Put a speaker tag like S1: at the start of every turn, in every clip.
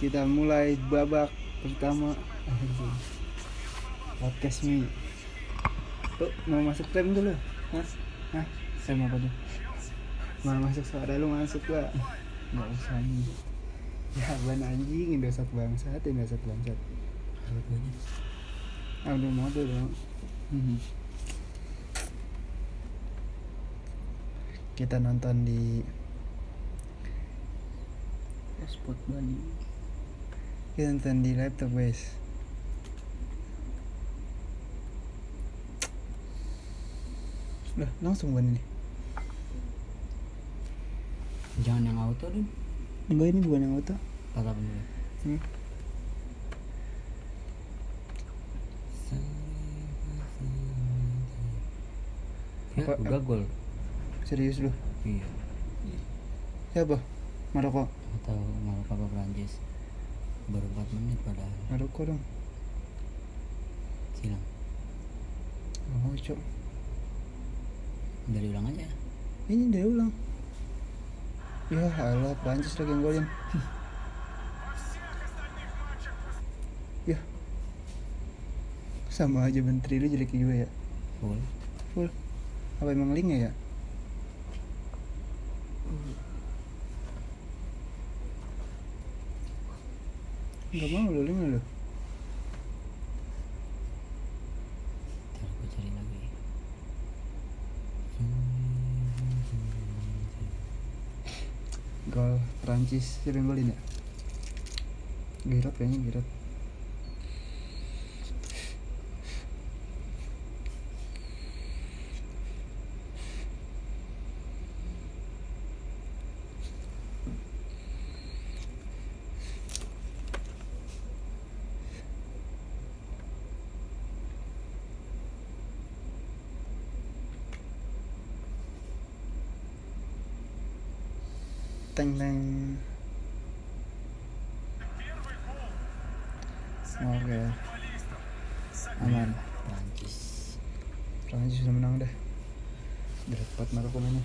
S1: kita mulai babak pertama. Podcast mi. Tuh mau masuk frame dulu? Hah? Hah? Frame apa tuh mau masuk suara lu masuk lah nggak usah nih ya ban anjing indosat bangsat indosat bangsat. Ah udah mau tuh dong Mhm. kita nonton di
S2: spot Bali
S1: kita nonton di laptop guys. Lah langsung ban ini?
S2: Jangan yang auto deh
S1: enggak ini bukan yang auto.
S2: Kata bener.
S1: Hmm.
S2: ya
S1: Apa-
S2: udah gol.
S1: Serius lu?
S2: Iya.
S1: Siapa? Maroko?
S2: Atau Maroko apa Prancis baru 4 menit padahal.
S1: Maroko dong.
S2: Silang
S1: Gak mau cok.
S2: Dari ulang aja.
S1: Ini dia ulang. Ya Allah Prancis lagi yang golin ya. Sama aja menteri lu jelek juga ya.
S2: Full.
S1: Full. Apa emang linknya ya Gak mau lu linknya lu
S2: ntar gue cari lagi.
S1: Gol Prancis yang golin ya? Giroud kayaknya Giroud Teng teng Oke Aman
S2: Prancis
S1: Prancis sudah menang deh Mainnya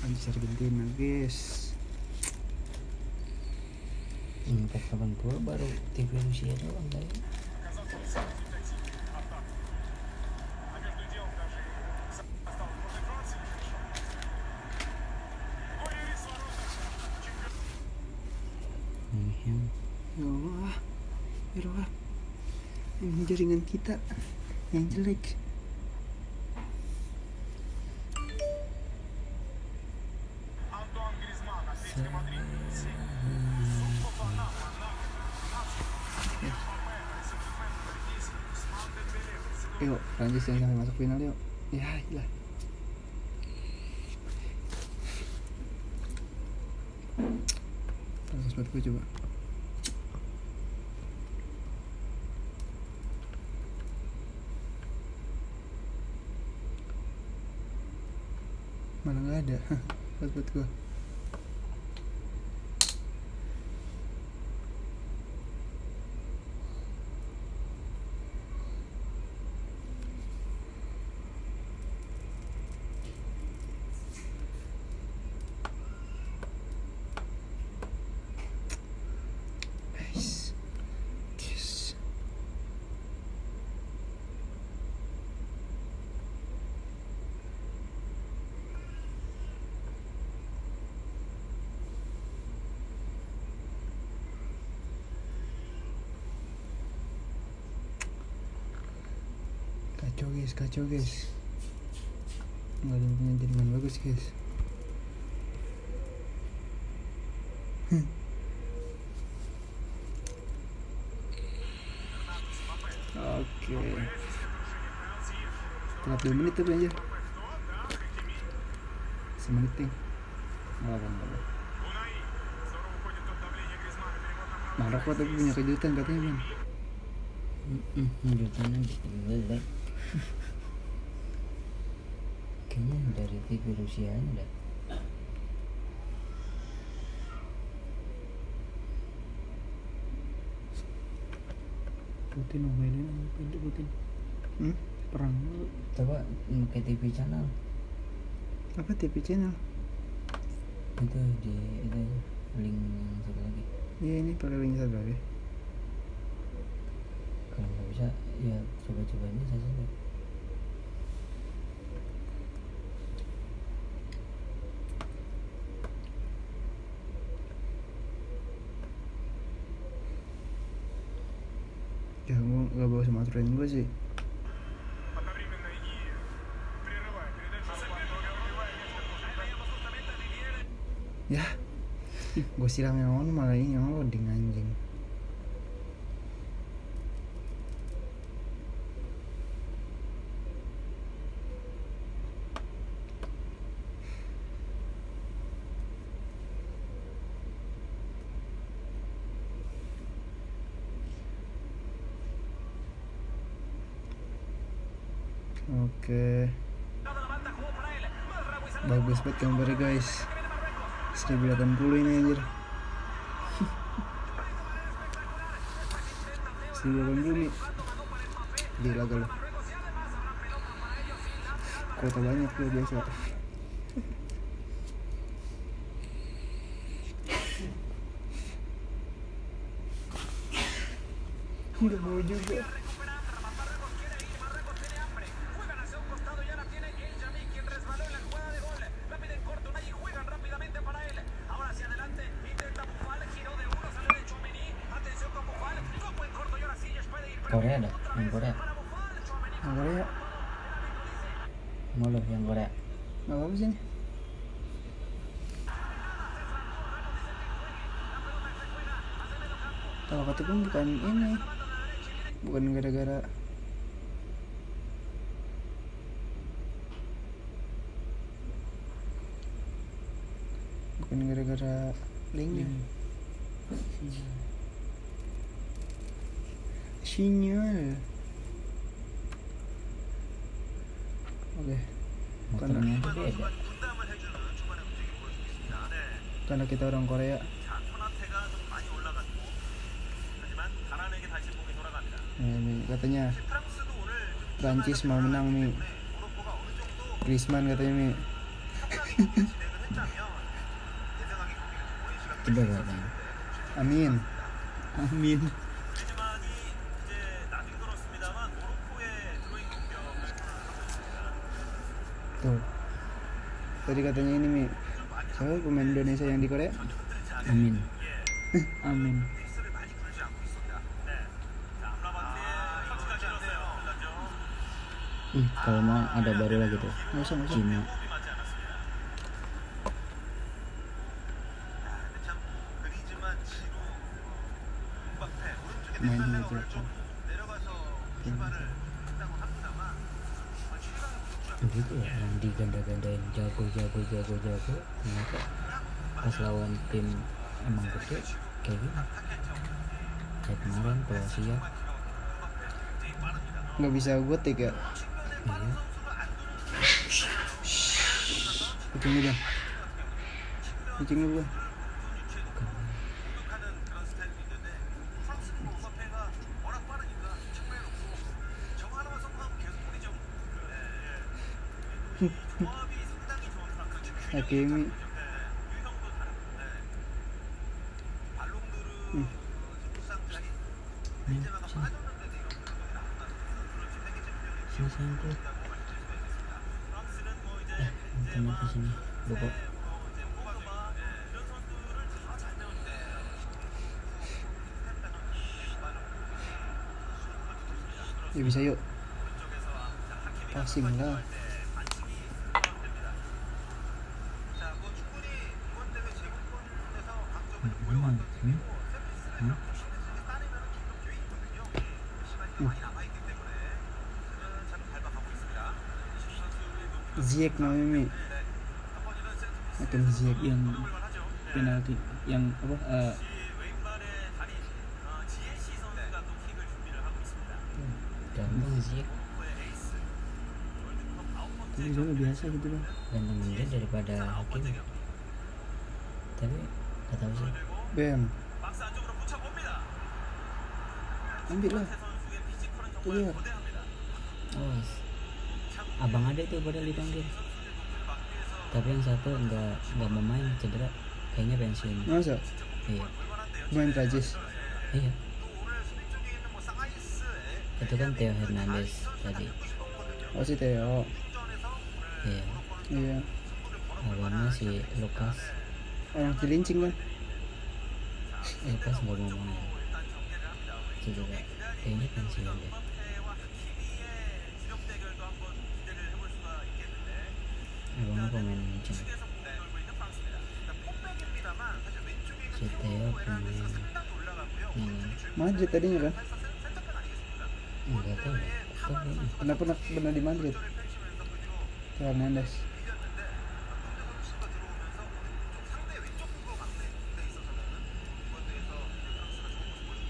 S1: Prancis Argentina guys.
S2: Impact kapan gua baru TV Rusia doang tadi Mhm.
S1: Ya Allah Ya Allah Ini jaringan kita Yang jelek. Yuk, Prancis yang sampai masuk final yuk. Ya, gila. Prancis buat gue coba Malah nggak ada Buat buat gue Nice. Yes. Kacau guys, kacau guys. Nggak ada punya jaringan bagus guys. Oke. Telat 2 menit tapi aja. Semenit ting. Nggak apa apa. Maroko tapi punya kejutan katanya bang.
S2: Gitu jelek kayaknya dari TV Rusia nya dah
S1: Putin mau mainin apa itu Putin? Hmm? Perang lu.
S2: coba pakai TV channel
S1: apa TV channel
S2: itu di itu link yang satu lagi
S1: iya ini pakai link satu lagi
S2: kalau nggak bisa ya coba-coba ini saja deh
S1: ya gue gak bawa sama aturan gue sih. Ya gue siram yang on malah ini yang loading anjing Oke. Bagus banget gambarnya guys. 1080 ini anjir. 1080 nih. Gila galau. Kota banyak ya biasa. Udah mau juga.
S2: Korea ada yang Korea
S1: Nah, Korea.
S2: mau lo yang Korea
S1: Gak apa-apa sih nih. Kalau kata pun bukan ini. Bukan gara-gara Bukan gara-gara linknya. Sinyal. Oke.
S2: Motornya aja beda.
S1: Karena kita orang Korea Nah, ini katanya Prancis mau menang nih Griezmann katanya nih
S2: coba
S1: Amin. Amin. Tuh. Tadi katanya ini Mi. Siapa pemain Indonesia yang di Korea?
S2: amin.
S1: Amin
S2: Ih, kalau mau ada baru lagi tuh
S1: Nggak usah, nggak usah.
S2: Cina.
S1: Main aja
S2: begitu ya yang diganda-gandain jago jago jago jago. Ternyata pas lawan tim emang gede kayak gini. Kayak kemarin Kroasia.
S1: Nggak bisa gue ya
S2: iya
S1: Kucingnya dong Kucingnya belum Hakimi Hmm.
S2: Nih, sini. Sini sayangku. Eh, teman ke sini. Bobo.
S1: Ya bisa yuk Passing lah
S2: Hmm, hmm, hmm.
S1: Ziyech namanya Hakim Ziyech
S3: yang penalti yang apa eh,
S2: Ganteng sih.
S1: Tapi mah biasa gitu bang
S2: Ganteng dia daripada Hakim. Tapi gak tahu sih.
S1: Bam Ambil lah Keluar
S2: Oh, abang ada tuh padahal dipanggil. tapi yang satu nggak nggak mau main cedera. Kayaknya pensiun.
S1: Masa?
S2: Iya.
S1: Main Prancis?
S2: Iya. Itu kan Theo Hernandez tadi.
S1: Oh si Theo.
S2: Iya.
S1: Iya.
S2: Lawannya si Lukas
S1: orang Cilincing kan
S2: Lukas nggak mau main. Cedera. Kayaknya pensiun deh abangnya Theo pemain yang
S1: Madrid tadinya kan
S2: tahu kayaknya
S1: pernah pernah pernah di Madrid Theo Hernandez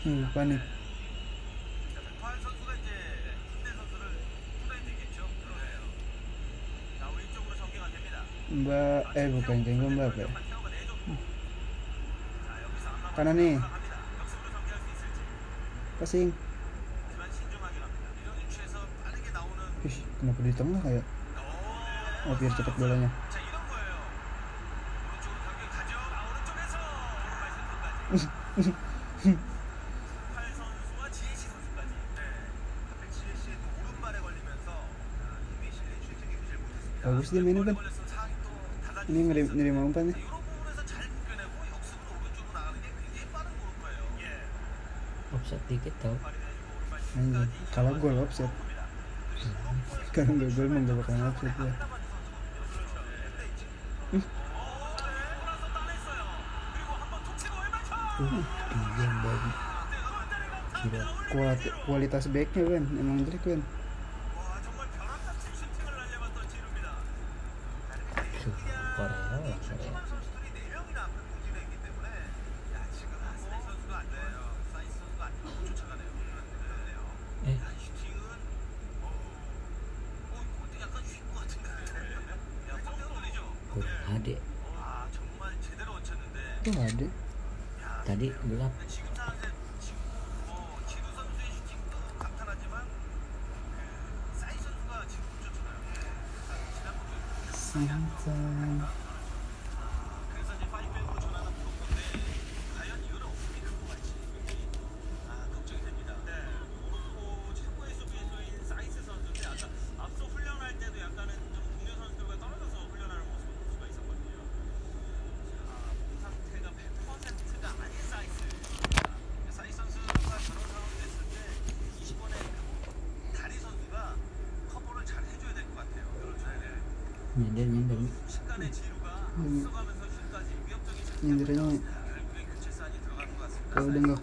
S1: hmm panik Mbak eh bukan Cenggo Mbak apa ya? Kanan nih. Passing. Ih, kenapa di tengah kayak? Oh, biar cepat bolanya. Bagus dia mainnya kan. Ini nerima, nerima umpannya.
S2: offset dikit tau
S1: Anjing, kalau gol offset. Sekarang gak gol emang gak bakalan offset ya.
S2: uh dia yang baru gila
S1: Kualitas, kualitas backnya kan, emang jelek kan.
S2: Ada
S1: Tuh ada.
S2: tadi gelap
S1: Santai.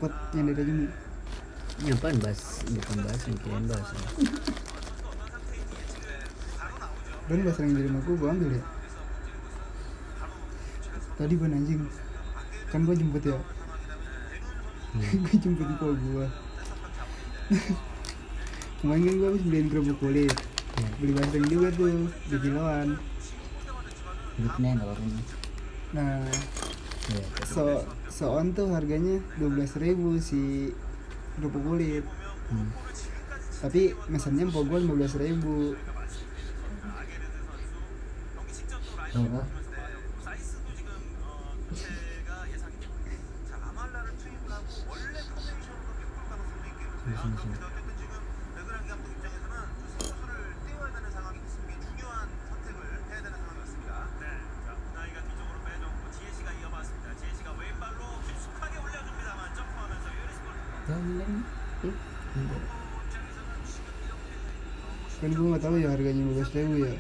S1: Nggak kuat nyender aja nih.
S2: Apaan bahas bukan bahas mikirin bahas ya.
S1: Dan bahasa yang di rumah gue gue ambil ya. Tadi ban anjing. Kan gue jemput ya. gue jemput di gue. Kemarin kan gue habis beliin kerupuk kulit.
S2: Ya,
S1: Beli basreng juga tuh di kiloan.
S2: apa-apa.
S1: Nah,
S2: Iya.
S1: so soon tuh harganya 12.000 si kerupuk kulit.
S2: Hmm.
S1: Tapi mesennya mpok gue 15.000
S2: Oh, sini, sini, sini. Tolong. Eh, enggak.
S1: kan gue nggak tahu ya harganya 15.000 ya.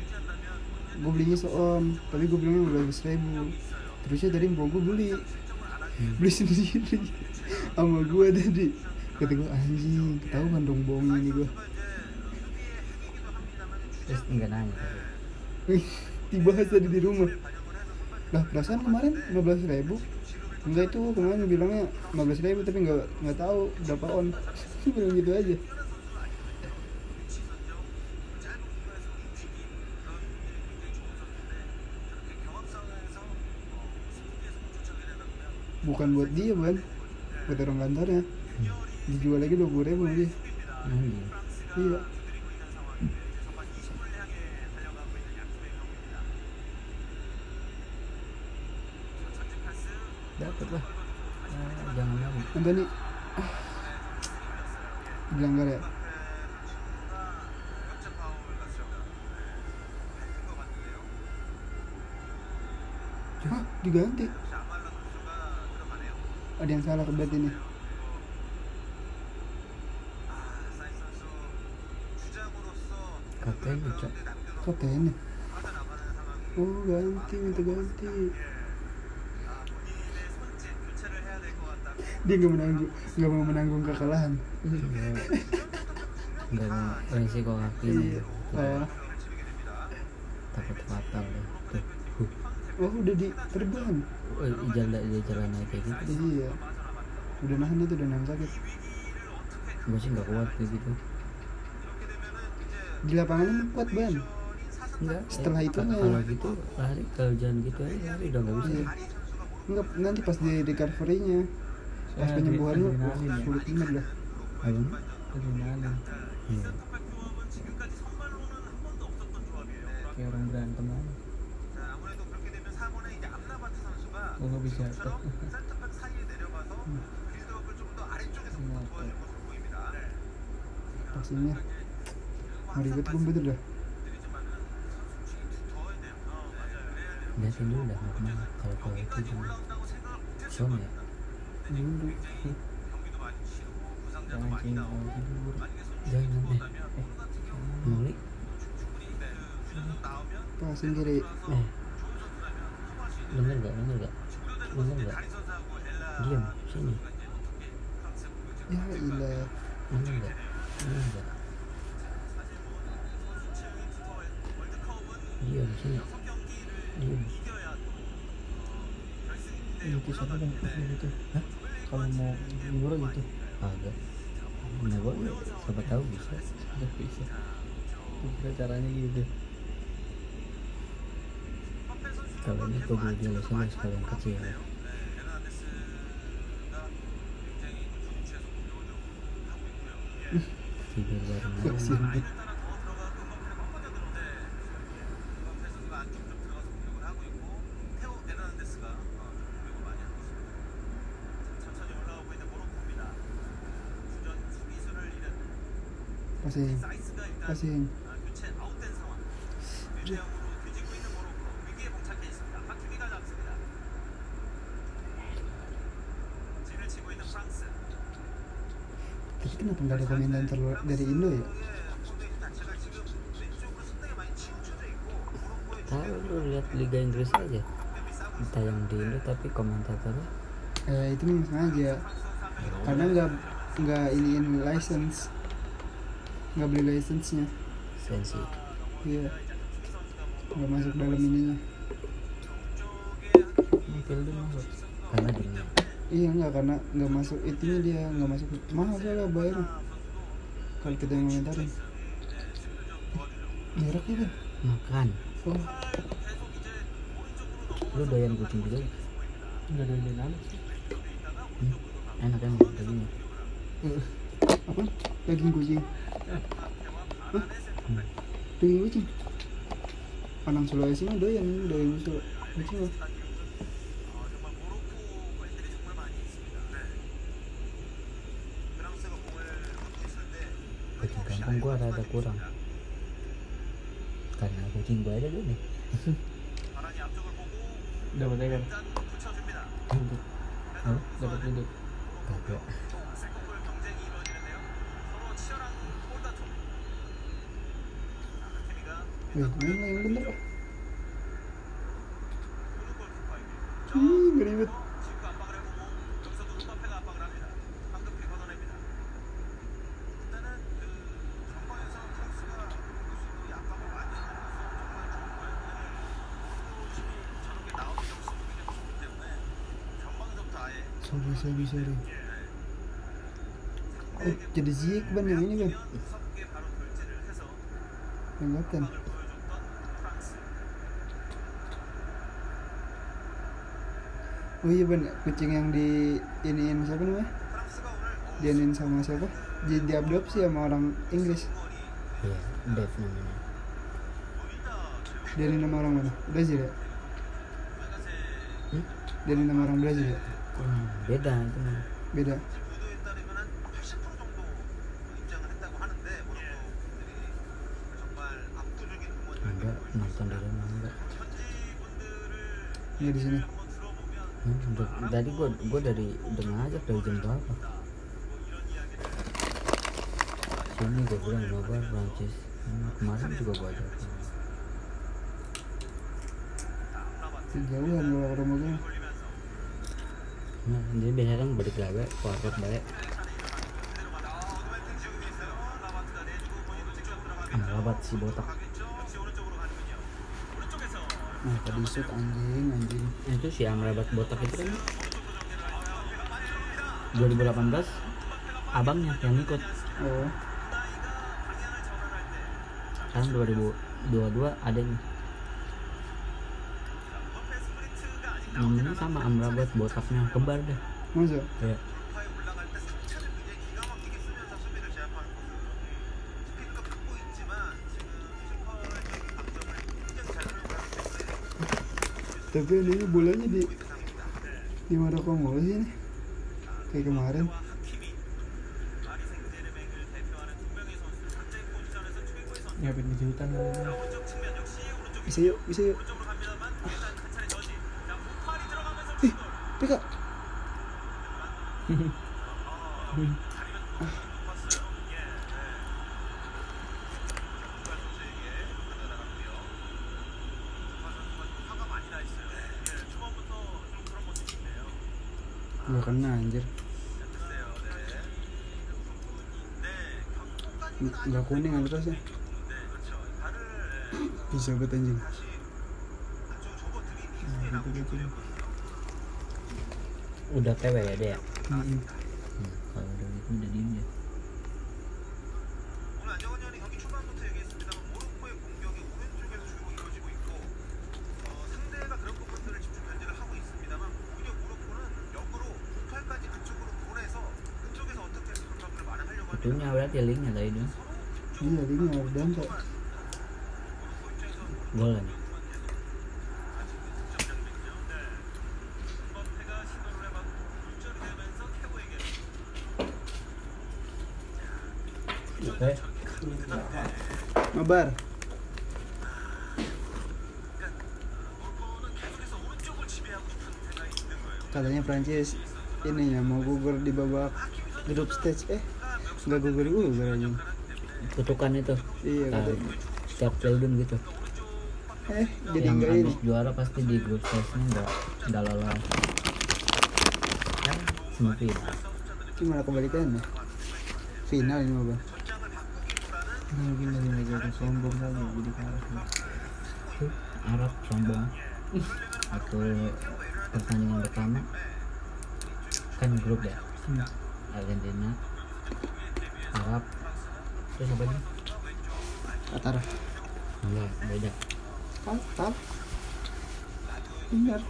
S1: Gue belinya soon tapi gue bilangnya 15.000 terusnya tadi mpok gue beli. Beli sendiri. Sama gue tadi. Kata gue anjing ketahuan dong bohongnya nih gue
S2: Terus enggak nanya.
S1: Dibahas tadi di rumah. Lah perasaan kemarin 15 ribu? Enggak itu kemarin bilangnya 15 ribu tapi nggak nggak tahu berapa on. Bilang gitu aja bukan buat dia kan buat orang kantornya hmm. dijual lagi dua puluh ribu lagi.
S2: Hmm.
S1: iya.
S2: Dapat lah. Nah, jangan jangan
S1: entah nih ah, ya? Hah, diganti? Ada yang salah berarti ini?
S2: Katanya cok
S1: kapten oh ganti minta ganti. Dia nggak menanggung nggak mau menanggung kekalahan.
S2: Iya. nggak mau resiko kaki
S1: iya oh,
S2: takut fatal ya tuh
S1: oh udah di terbang
S2: jalan jalan naik kayak gitu?
S1: Iya. Udah nahan itu udah nahan sakit.
S2: Gue sih nggak kuat kayak gitu.
S1: Di lapangan kuat ban?
S2: Enggak
S1: Setelah
S2: eh,
S1: itunya-
S2: kalau gitu lari kalau jalan gitu aja lari udah nggak bisa.
S1: Iya. Enggak, nanti pas di recovery-nya pas
S3: Soalnya
S1: penyembuhannya
S3: adrenalin
S1: wah,
S3: ya.
S1: sulit banget dah.
S2: Abang?
S3: adrenalin.
S2: Iya.
S3: Kayak orang berantem aja 버거비지
S1: 할까? 센터백
S2: 사이에 내려가서 빌드업을 좀
S1: 더
S2: 아래쪽에서부터
S1: 도와준
S2: 것으로 그리고
S1: 분배들려. 눈도 있고
S3: 나한테
S2: 열는데 머리
S1: 또 승질이
S2: 네. 눈물가 눈물가 denger gak diam sini.
S1: Ya ilah
S2: denger gak denger gak diam sini. Diam.
S3: Itu siapa kan? Gitu. Hah? kalau mau libur gitu.
S2: Agak nah gua siapa tahu bisa.
S3: Bisa. Kira caranya gitu
S2: estaba en el podio de los hombres para un castigo.
S1: 역시 파생 파생 tapi kenapa nggak ada komentar dari Indo ya?
S2: Tahu lu lihat Liga Inggris aja. Tayang di Indo tapi komentatornya.
S1: Eh itu memang sengaja. Karena nggak nggak iniin license. Nggak beli license nya
S2: sensi.
S1: Iya. Nggak masuk dalam ininya.
S3: Filden masuk.
S2: Karena gini
S1: iya nggak karena nggak masuk itunya dia nggak masuk. Mahal soalnya bayar. Kalau kita yang komentarin mereknya kan
S2: makan.
S1: Oh.
S2: Lu doyan kucing juga ya?
S3: nggak ada yang lain
S2: hmm? enak emang dagingnya
S1: apa? Daging kucing. Hah?
S2: Hmm.
S1: daging kucing? Panang Sulawesi mah doyan daging Sul- kucing mah
S2: kucing kampung gua rada kurang karena kucing gua ada gini
S3: dapat ekor duduk
S2: Hah?
S3: dapat duduk
S2: kagak
S1: Wih, main lah yang bener lah. Ih, Sorry, sorry, sorry. Eh, jadi Ziyech ban yang ini. Yang kapten. Oh iya ban, kucing yang di iniin siapa namanya? Dianin sama siapa? Di diadopsi sama orang Inggris.
S2: iya Dev namanya
S1: Dianin sama orang mana? Brazil ya?
S2: Hmm?
S1: Dianin sama orang Brazil ya?
S2: Beda itu mah.
S1: beda.
S2: Enggak nonton di rumah enggak?
S1: Ya di sini.
S2: Hmm, tadi gua gua dari udah ngajak dari jam berapa? Sini gua bilang coba Prancis Hmm, kemarin juga gua ajak.
S1: Kalau ke rumah gue
S2: nah, jadi biasanya kan balik lagi kuartot balik. Amrabat si botak.
S1: Nah tadi shoot anjing anjing.
S2: Nah, itu si Amrabat botak itu kan? 2018 abangnya yang ikut.
S1: Oh.
S2: Sekarang 2022 adanya namanya sama Amrabat botaknya kembar deh.
S1: Masa?
S2: Ya
S1: tapi ini bolanya di di Maroko mulu sih nih kayak kemarin.
S3: Nyapin kejutan.
S1: Bisa yuk bisa yuk ih pika gua kena anjir. Nggak kuning atrasnya bisa banget anjing.
S2: Udah PW ya dia
S4: 나왔습니다. Chúng nhau đã tiền lính ở đây nữa. Đúng rồi, đúng rồi, đúng rồi. Vô rồi. 요.
S1: katanya Prancis ini ya mau gugur di babak grup stage. Eh nggak gugur gugur aja.
S2: Kutukan itu.
S1: Iya
S2: Nah, setiap Sheldon gitu.
S1: Eh jadi
S2: yang
S1: ini.
S2: juara pasti di grup stage-nya nggak nggak lolos kan? Semifinal.
S1: Gimana kebalikannya? Final ini mah
S3: mungkin negara sombong kali ya, jadi
S2: Arab sombong waktu pertandingan pertama. Kan grup ya? Argentina Arab. Terus apa nih
S1: Qatar.
S2: Enggak beda.
S1: Qatar. Benar.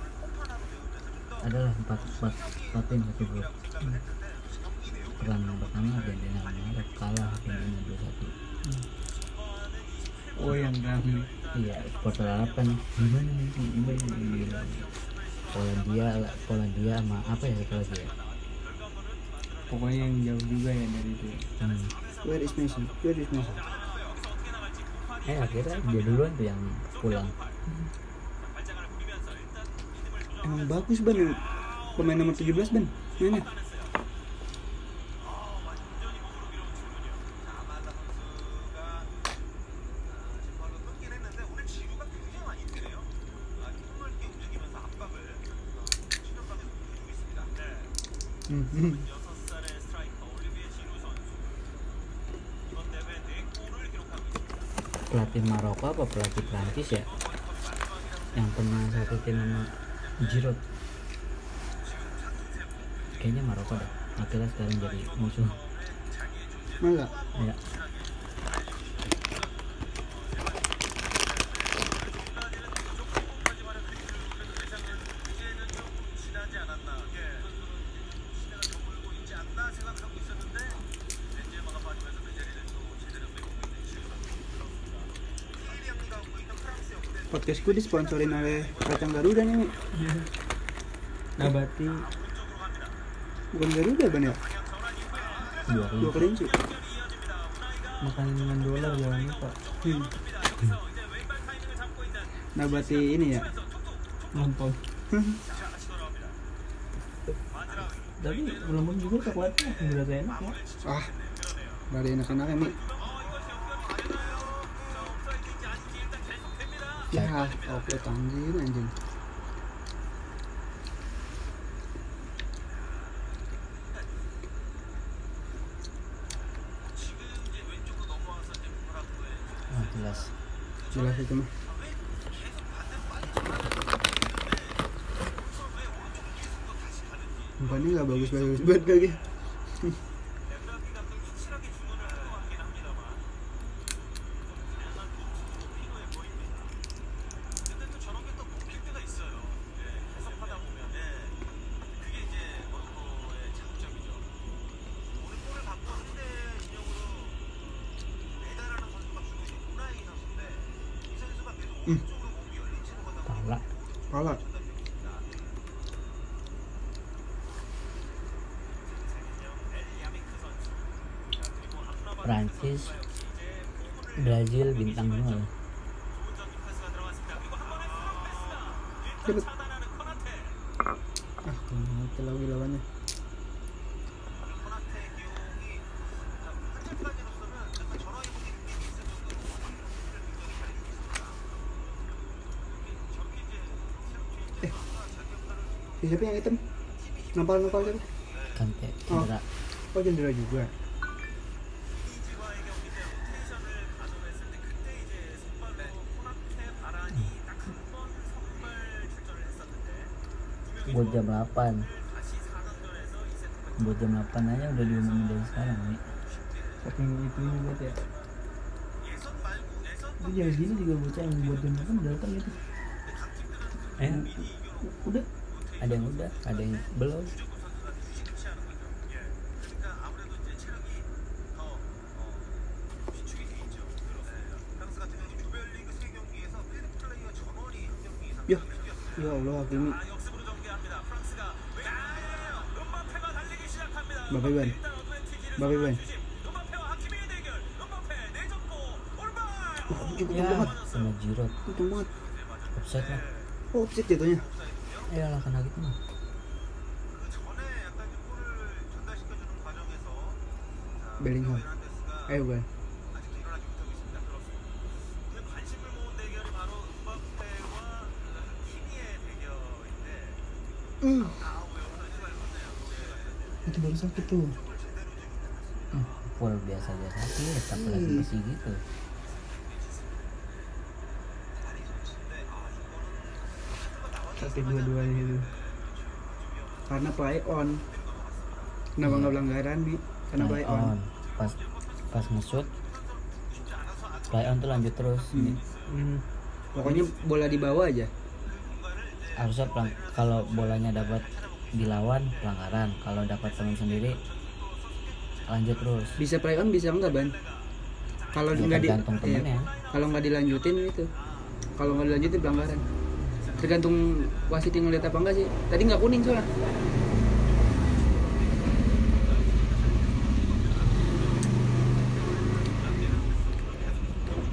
S2: Adalah empat empat empat tim satu grup. Pertandingan pertama Argentina Arab kalah Argentina dua satu
S3: oh yang kami
S2: iya supporter Arab kan gimana nih gimana nih. Polandia Polandia sama apa ya satu lagi ya?
S3: Pokoknya yang jauh juga ya dari itu ya.
S2: hmm.
S1: where is Messi? Where is Messi?
S2: Eh akhirnya dia duluan tuh yang pulang.
S1: Emang bagus ban yang pemain nomor 17 ban mana
S2: apa pelatih Prancis ya. Yang pernah satu tim sama Giroud. Kayaknya Maroko deh. Akhirnya sekarang jadi musuh.
S1: Masa
S2: ya
S4: 역대
S1: podcastku disponsorin oleh kacang Garuda nih
S3: nabati
S1: bukan Garuda ban ya?
S2: Dua
S1: dua
S2: kelinci
S1: kelinci
S3: makan dengan dolar jangan lupa
S1: hmm. nabati ini ya?
S3: Nonton. Tapi belum juga coklatnya berasa enak ya
S1: ah dari enak-enak ya Mi ya oke anjing anjing
S2: ah, jelas
S1: jelas itu mah umpannya nggak bagus bagus banget lagi
S2: Brazil bintang semua
S1: ah mati lagi lawannya. Eh siapa yang hitam nampal nampal siapa?
S2: Kante
S1: Oh.
S2: cedera.
S1: oh cendera juga
S2: jam 8 buat jam 8 aja udah diumumin dari sekarang nih
S3: saking itu juga ya. Itu jam gini juga bocah yang buat jam makan datang gitu.
S2: Eh?
S3: Udah.
S2: Ada yang udah ada yang belum.
S1: Ya ya Allah Hakimi Bapak Iwan. Bapak Iwan. Uh, kenceng
S2: ya.
S1: banget
S2: sama Giroud
S1: kenceng banget
S2: offside lah.
S1: Oh offset jatuhnya.
S2: Ya lah kena gitu mah
S1: Bellingham eh bukan
S3: sakit tuh.
S2: Hmm, full biasa biasa sakit tapi lagi
S1: Hmm.
S2: masih gitu.
S1: Sakit dua-duanya itu karena play on. Kenapa nggak pelanggaran bi? Karena play on,
S2: pas pas nge-shoot play on tuh lanjut terus
S1: Hmm.
S3: hmm.
S1: pokoknya bola di bawah aja.
S2: Harusnya kalau bolanya dapat dilawan pelanggaran. Kalau dapat teman sendiri lanjut terus.
S1: Bisa play on bisa enggak ban? Kalau
S2: Ya,
S1: nggak di iya. kalau nggak dilanjutin itu. Kalau nggak dilanjutin pelanggaran. Tergantung wasit yang ngeliat apa enggak sih. Tadi nggak kuning soalnya.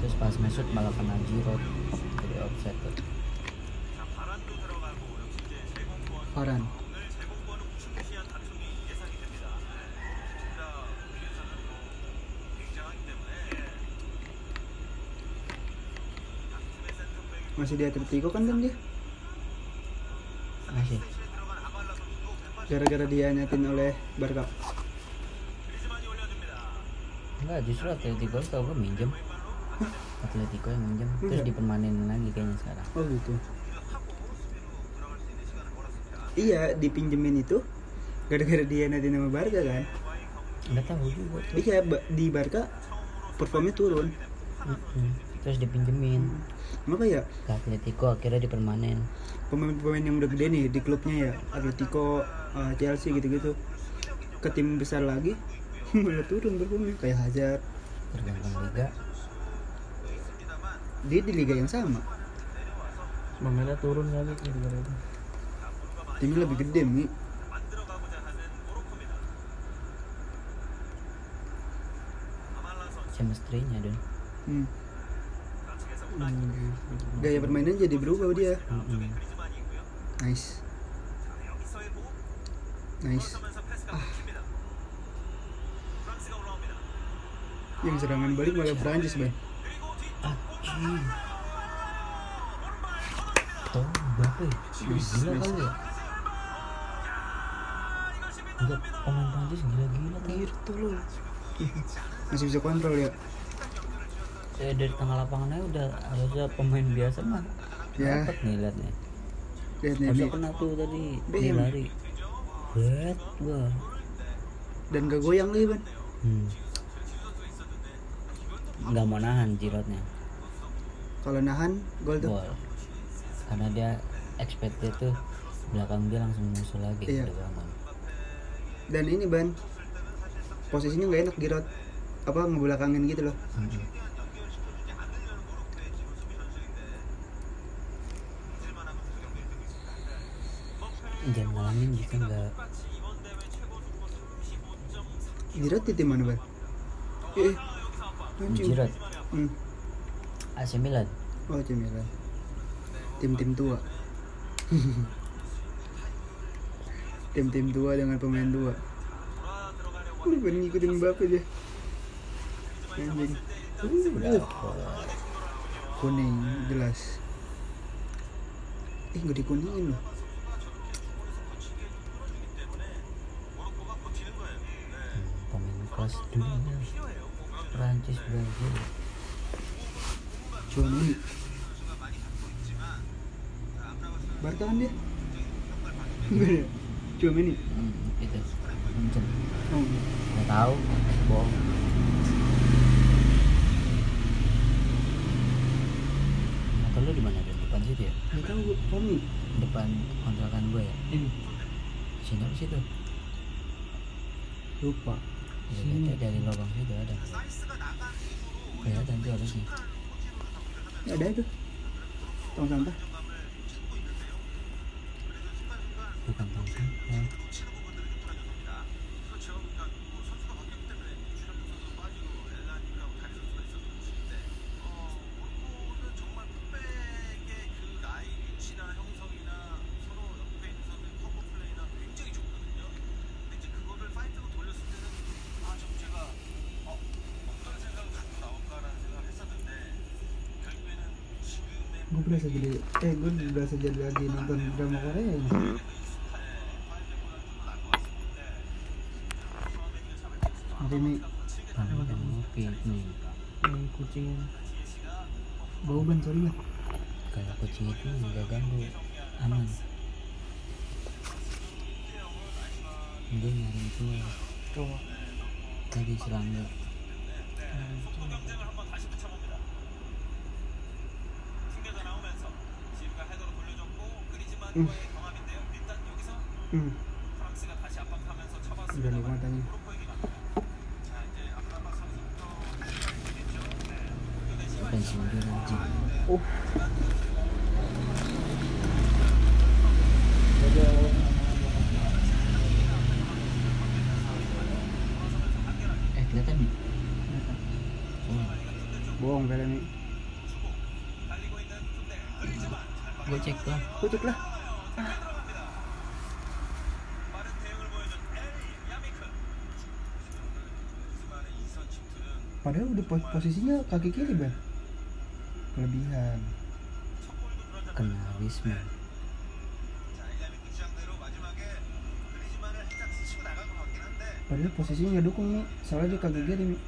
S2: Terus pas nge-shoot malah kena Giroud. Jadi offset. Tuh
S1: Farhan masih di Atletico kan kan dia?
S2: Masih.
S1: Gara-gara dia nyatin oleh Barca.
S2: Enggak justru Atletico tau gue minjem. Atletico yang minjem. Terus
S1: Enggak.
S2: dipermanenin lagi kayaknya sekarang.
S1: Oh gitu. Iya dipinjemin itu gara-gara dia nyatin sama Barca kan?
S2: Nggak tahu juga tuh.
S1: Iya di Barca performnya turun.
S2: Mm-mm terus dipinjemin.
S1: Kenapa ya?
S2: Ke Atletico akhirnya dipermanen.
S1: Pemain-pemain yang udah gede nih di klubnya ya Atletico uh, eh, Chelsea gitu-gitu. Ke tim besar lagi malah turun berpemain kayak Hazard.
S2: Tergantung liga.
S1: Dia di liga yang sama.
S3: Pemainnya turun lagi gitu-gitu, itu.
S1: Timnya lebih gede mi.
S2: Semestrinya dong
S1: hmm.
S3: Hmm,
S1: gaya permainan jadi berubah dia
S2: Mm-mm.
S1: nice nice Ah. yang serangan balik malah Prancis bang
S2: Anjing. Tahu berapa ya? Gila kali ya? Enggak, pemain Prancis gila-gila tadi.
S1: tolol masih bisa kontrol ya
S2: Saya dari tengah lapangan aja udah harusnya pemain biasa mah.
S1: Ya.
S2: Dapat nih liatnya. Harusnya kena tuh tadi dia lari. Bet, wah.
S1: dan gak goyang lagi bang
S2: Hmm. Nggak mau nahan jirotnya.
S1: kalau nahan gol tuh
S2: Gol. Karena dia expect dia tuh belakang dia langsung musuh lagi
S1: Iya.
S2: udah bangun.
S1: dan ini ban posisinya nggak enak Giroud apa ngebelakangin gitu loh
S2: Mm-mm. Jangan ngalamin jika nggak
S1: Giroud di tim mana ban eh anjing.
S2: Giroud
S1: hmm.
S2: AC Milan.
S1: Oh AC Milan. Tim-tim tua. Tim-tim tua dengan pemain tua. Udah ban ngikutin Mbappe dia. Anjing. Uh, kuning jelas. Eh nggak dikuningin loh
S2: kelas dunia Prancis Brazil.
S1: Cuma ini. Barca kan dia. Cuma ini.
S2: Hmm, itu. Munchen
S1: oh.
S2: nggak tahu bohong. Atau lu di mana depan situ ya?
S1: Nggak tahu gue Tommy
S2: depan kontrakan gue ya?
S1: Ini.
S2: Sini apa situ?
S1: Lupa
S2: Ya, lihat dari lubang situ ada. Kelihatan tuh harusnya.
S1: Ya, ada itu. Tong sampah
S2: bukan tong sampah
S1: gue berasa jadi eh gue berasa jadi lagi nonton drama Korea ini. Hari ini
S2: ngopi nih
S3: yang kucing
S1: bau ban sorry ban
S2: kalau kucing itu nggak ganggu aman. Dia nyari itu.
S3: Cowok
S2: tadi serangga.
S1: Hmm. Hmm. udah nikmatannya
S2: pensiun dia anjing
S1: oh
S2: eh kelihatan nih oh,
S1: bohong film ini
S2: gue cek lah
S1: kucuk lah padahal udah pos- posisinya kaki kiri ban kelebihan.
S2: Kena Wisma
S1: padahal posisinya dukung nih soalnya dia kaki kiri nih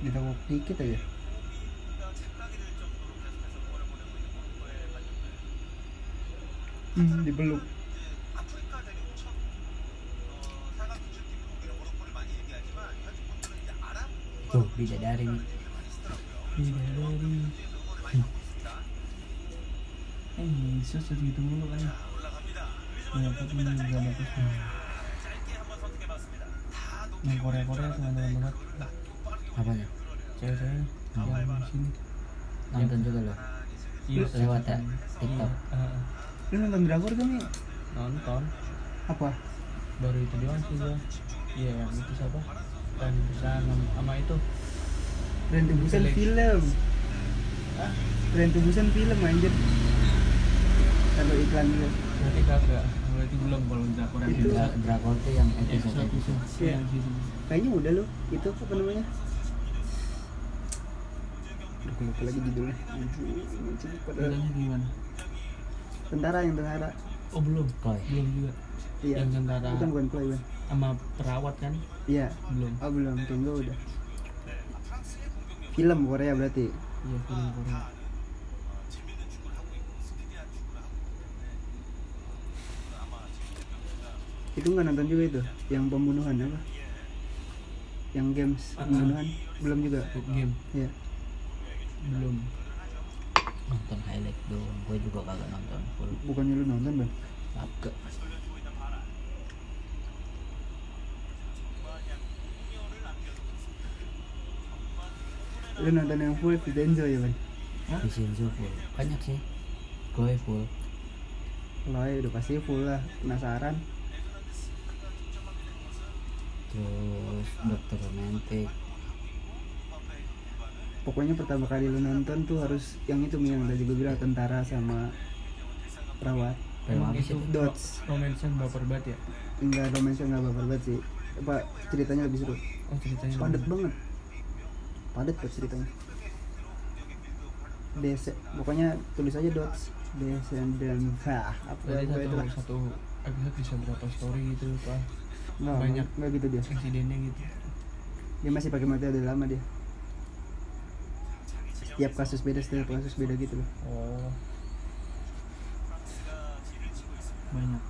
S1: ditangkap dikit aja. Hmm, dibeluk
S2: tuh bidadari nih
S3: bidadari eh bisa segitu mulu kan. Ya ini gak bagus nih yang Korea Korea teman-teman banget.
S2: Apanya
S3: cewek-cewek yang di sini.
S2: Nonton juga lo
S3: Iya,
S2: lewat ya TikTok.
S3: Ah,
S1: lu nonton drakor kan nih
S3: nonton.
S1: Apa?
S3: Baru itu doang sih gua. Iya yang itu siapa dan bisa sama itu
S1: Tren Tubusan
S3: Seleksi.
S1: film. Ah, Tren Tubusan film anjir. Kalau iklan gitu.
S3: berarti kagak berarti belum kalau drakor yang
S1: Itu.
S3: itu
S2: Dra- drakor tuh yang episode
S1: Kayaknya udah loh. Itu apa namanya? Aduh, lupa lagi judulnya.
S3: Bedanya gimana
S1: tentara yang tentara.
S3: oh belum belum juga
S1: Iya.
S3: yang tentara
S1: Bukan bukan
S3: sama perawat kan
S1: Iya.
S3: belum
S1: Oh belum, tunggu udah. Film Korea berarti.
S3: iya film Korea
S1: Itu nggak nonton juga itu, yang pembunuhan apa? Yang games pembunuhan belum juga.
S3: Game
S1: Iya.
S3: belum
S2: nonton highlight doang gue juga kagak nonton full
S1: Bukannya lu nonton bang?
S2: kagak
S1: Lu nonton yang full Vincenzo ya bang?
S2: Vincenzo full banyak sih Chloe full
S1: ya udah pasti full lah, penasaran.
S2: terus dokter romantik
S1: Pokoknya pertama kali lu nonton tuh harus yang itu Mi, yang tadi gue bilang tentara sama perawat.
S3: Emang itu?
S1: Dots.
S3: romansa baper banget ya
S1: Enggak romansa enggak baper banget sih. Apa ceritanya lebih seru.
S3: oh ceritanya
S1: Padat banget. Padat kok ceritanya. Des pokoknya tulis aja dots. Descendant Hah, apa apa
S3: satu
S1: itu lah.
S3: satu episode bisa berapa story gitu pak
S1: Nggak,
S3: banyak.
S1: Enggak gitu dia.
S3: insidennya gitu
S1: Dia masih pakai materi lama dia. Setiap kasus beda, setiap kasus beda gitu loh.
S3: oh banyak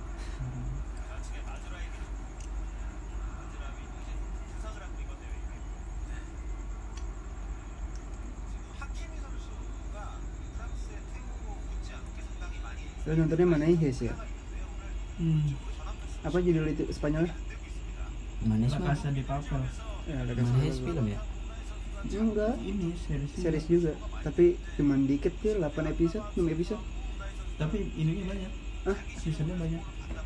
S1: Lu nontonnya mana Hes ya?
S3: hmm.
S1: Apa judul itu Spanyolnya?
S2: manis
S3: La
S2: mah
S3: Casa de Papel
S1: Ya,
S2: manis film ya
S1: Enggak,
S3: ini series juga.
S1: series juga. Tapi cuman dikit tuh 8 episode, 6 episode.
S3: tapi ininya banyak
S1: Ah,
S3: seasonnya banyak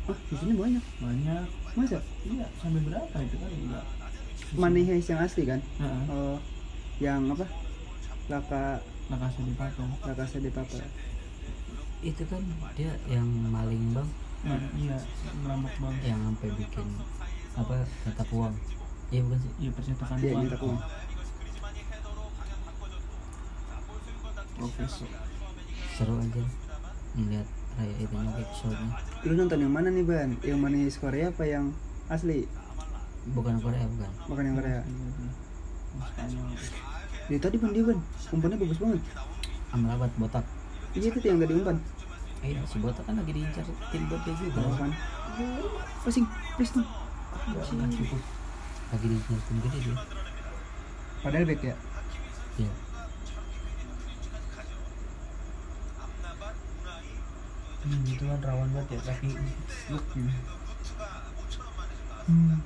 S1: ah, di sini banyak.
S3: banyak
S1: Masa?
S3: iya sampai berapa itu kan enggak
S1: Money Heist yang asli kan?
S3: Heeh.
S1: Oh, yang apa? Laka
S3: La Casa de Papel
S1: Laka Papel.
S2: Itu kan dia yang maling bang
S3: iya ngerampok banget
S2: yang sampai bikin apa cetak uang iya bukan sih
S3: iya percetakan
S1: Dia
S3: uang
S1: uang.
S3: profesor
S2: seru aja ngeliat raya itunya episode-nya
S1: Lu nonton yang mana nih, Ban? Yang Heist Korea apa yang asli?
S2: bukan Korea bukan
S1: Bukan yang Korea. Dia tadi Ban dia, Ban. Umpannya bagus banget.
S2: Amrabat botak
S1: Iya itu yang tadi umpan.
S2: Iya si botak kan lagi diincar tim dia juga
S1: Umpan. Passing, please dong.
S2: Kan cukup lagi diincar tim gede dia
S1: Padahal back ya.
S2: iya
S3: hmm, itu kan rawan banget ya kaki look gitu
S1: Hmm.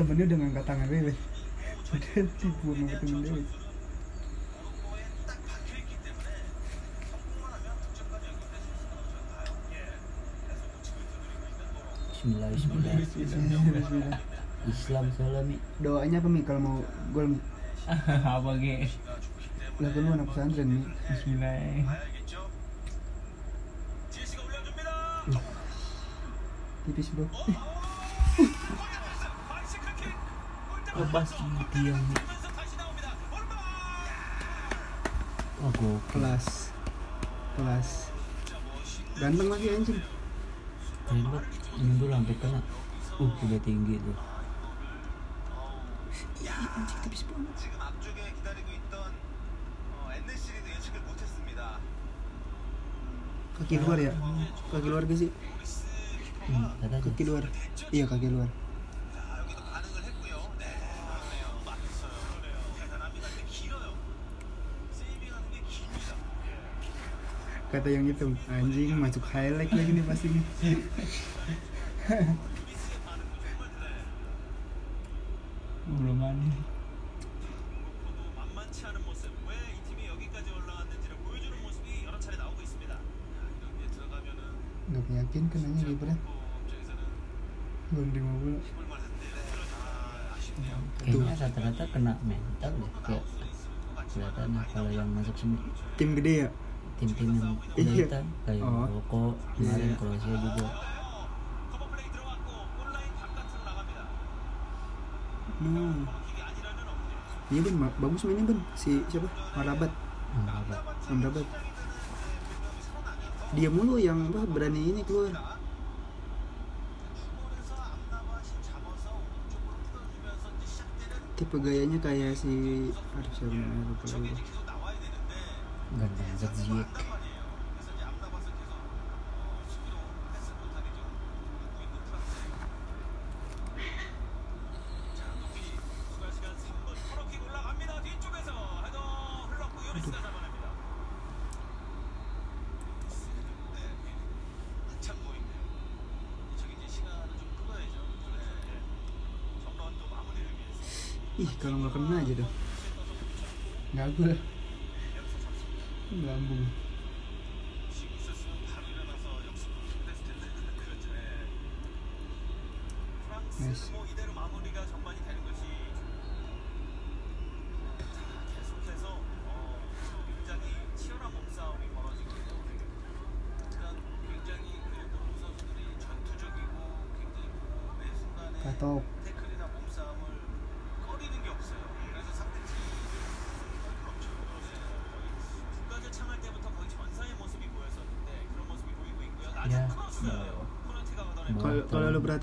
S1: Temennya udah ngangkat tangan Dewe. Padahal dibuang sama temen Dewe.
S2: Bismillah Bismillah
S1: Bismillah.
S2: Islam salami
S1: Doanya apa Mi kalau mau gol Mi?
S3: apa ge
S1: Lah kan anak pesantren Mi.
S3: Bismillah
S1: Tipis bro.
S2: lepas dia oh gokil
S1: Kelas. Kelas. Ganteng lagi anjing.
S2: banget mundur sampai kena uh udah tinggi tuh
S1: Anjing tipis banget.
S4: 지금 앞쪽에 기다리고 있던 어, NC도 예측을 못했습니다.
S1: Kaki luar ya? Kaki luar gak sih?
S2: hmm, kata aja
S1: Kaki luar. Iya kaki luar.
S4: 자, 여기도 반응을 했고요. 네, 그러네요. 맞았어요. 그러네요. 대단합니다. 근데 길어요. 세이빙하는 게 깁니다.
S1: Kata yang itu anjing masuk highlight lagi nih pasti nih.
S3: belum
S1: mandi nggak yakin kenanya ribet? belum di mobil
S2: kayaknya rata-rata kena mental deh kayak kelihatan kalau yang masuk sini
S1: tim gede ya
S2: tim-tim yang
S1: iya.
S2: kayak
S1: oh.
S2: Maroko kemarin Kroasia juga
S1: Hmm. Iya ben, bagus mainnya ben si siapa? Marabat.
S2: Marabat.
S1: Marabat. Dia mulu yang apa berani ini keluar. Tipe gayanya kayak si harusnya siapa namanya lupa.
S2: Ganteng Ziyech.
S4: 소리도
S1: ih kalau nggak kena aja dong ngagul lambung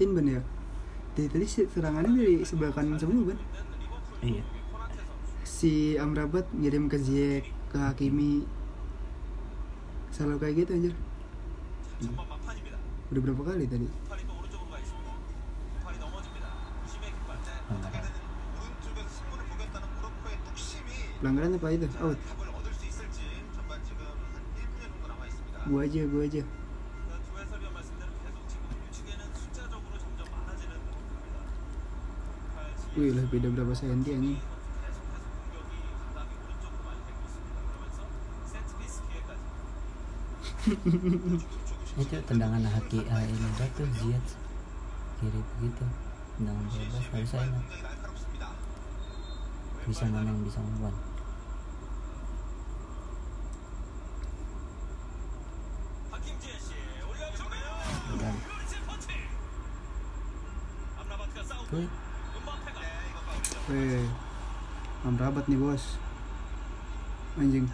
S4: ngeliatin ban
S2: ya?
S1: Dari tadi serangannya dari sebelah kanan semua ban
S2: iya.
S1: Si Amrabat ngirim ke Ziyech ke Hakimi. Selalu kayak gitu anjir. Udah berapa kali tadi?
S2: Pelanggaran
S1: apa itu? Out. Gua aja gua aja. Wih lah beda berapa senti
S4: ini.
S2: itu eh, tendangan haki eh, ini jatuh ziat kiri begitu tendangan bebas saya enak bisa menang bisa
S4: membuat Good.
S1: Weh, amrabat nih bos. Anjing.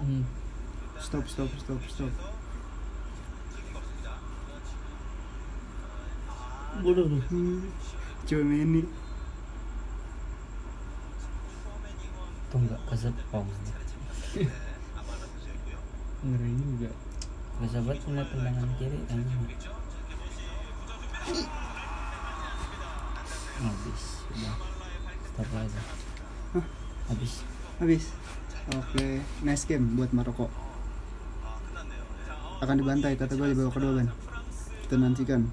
S2: Hmm.
S1: Stop, stop, stop, stop.
S4: Bodoh.
S1: Hmm. Cuma ini.
S2: Tuh nggak kesepong.
S3: Ngeri juga.
S2: Gak buat cuma tendangan kiri anjing habis sudah habis.
S1: Habis. Oke okay. nice game buat Maroko. Akan dibantai kata gue di bawah kedua kan kita nantikan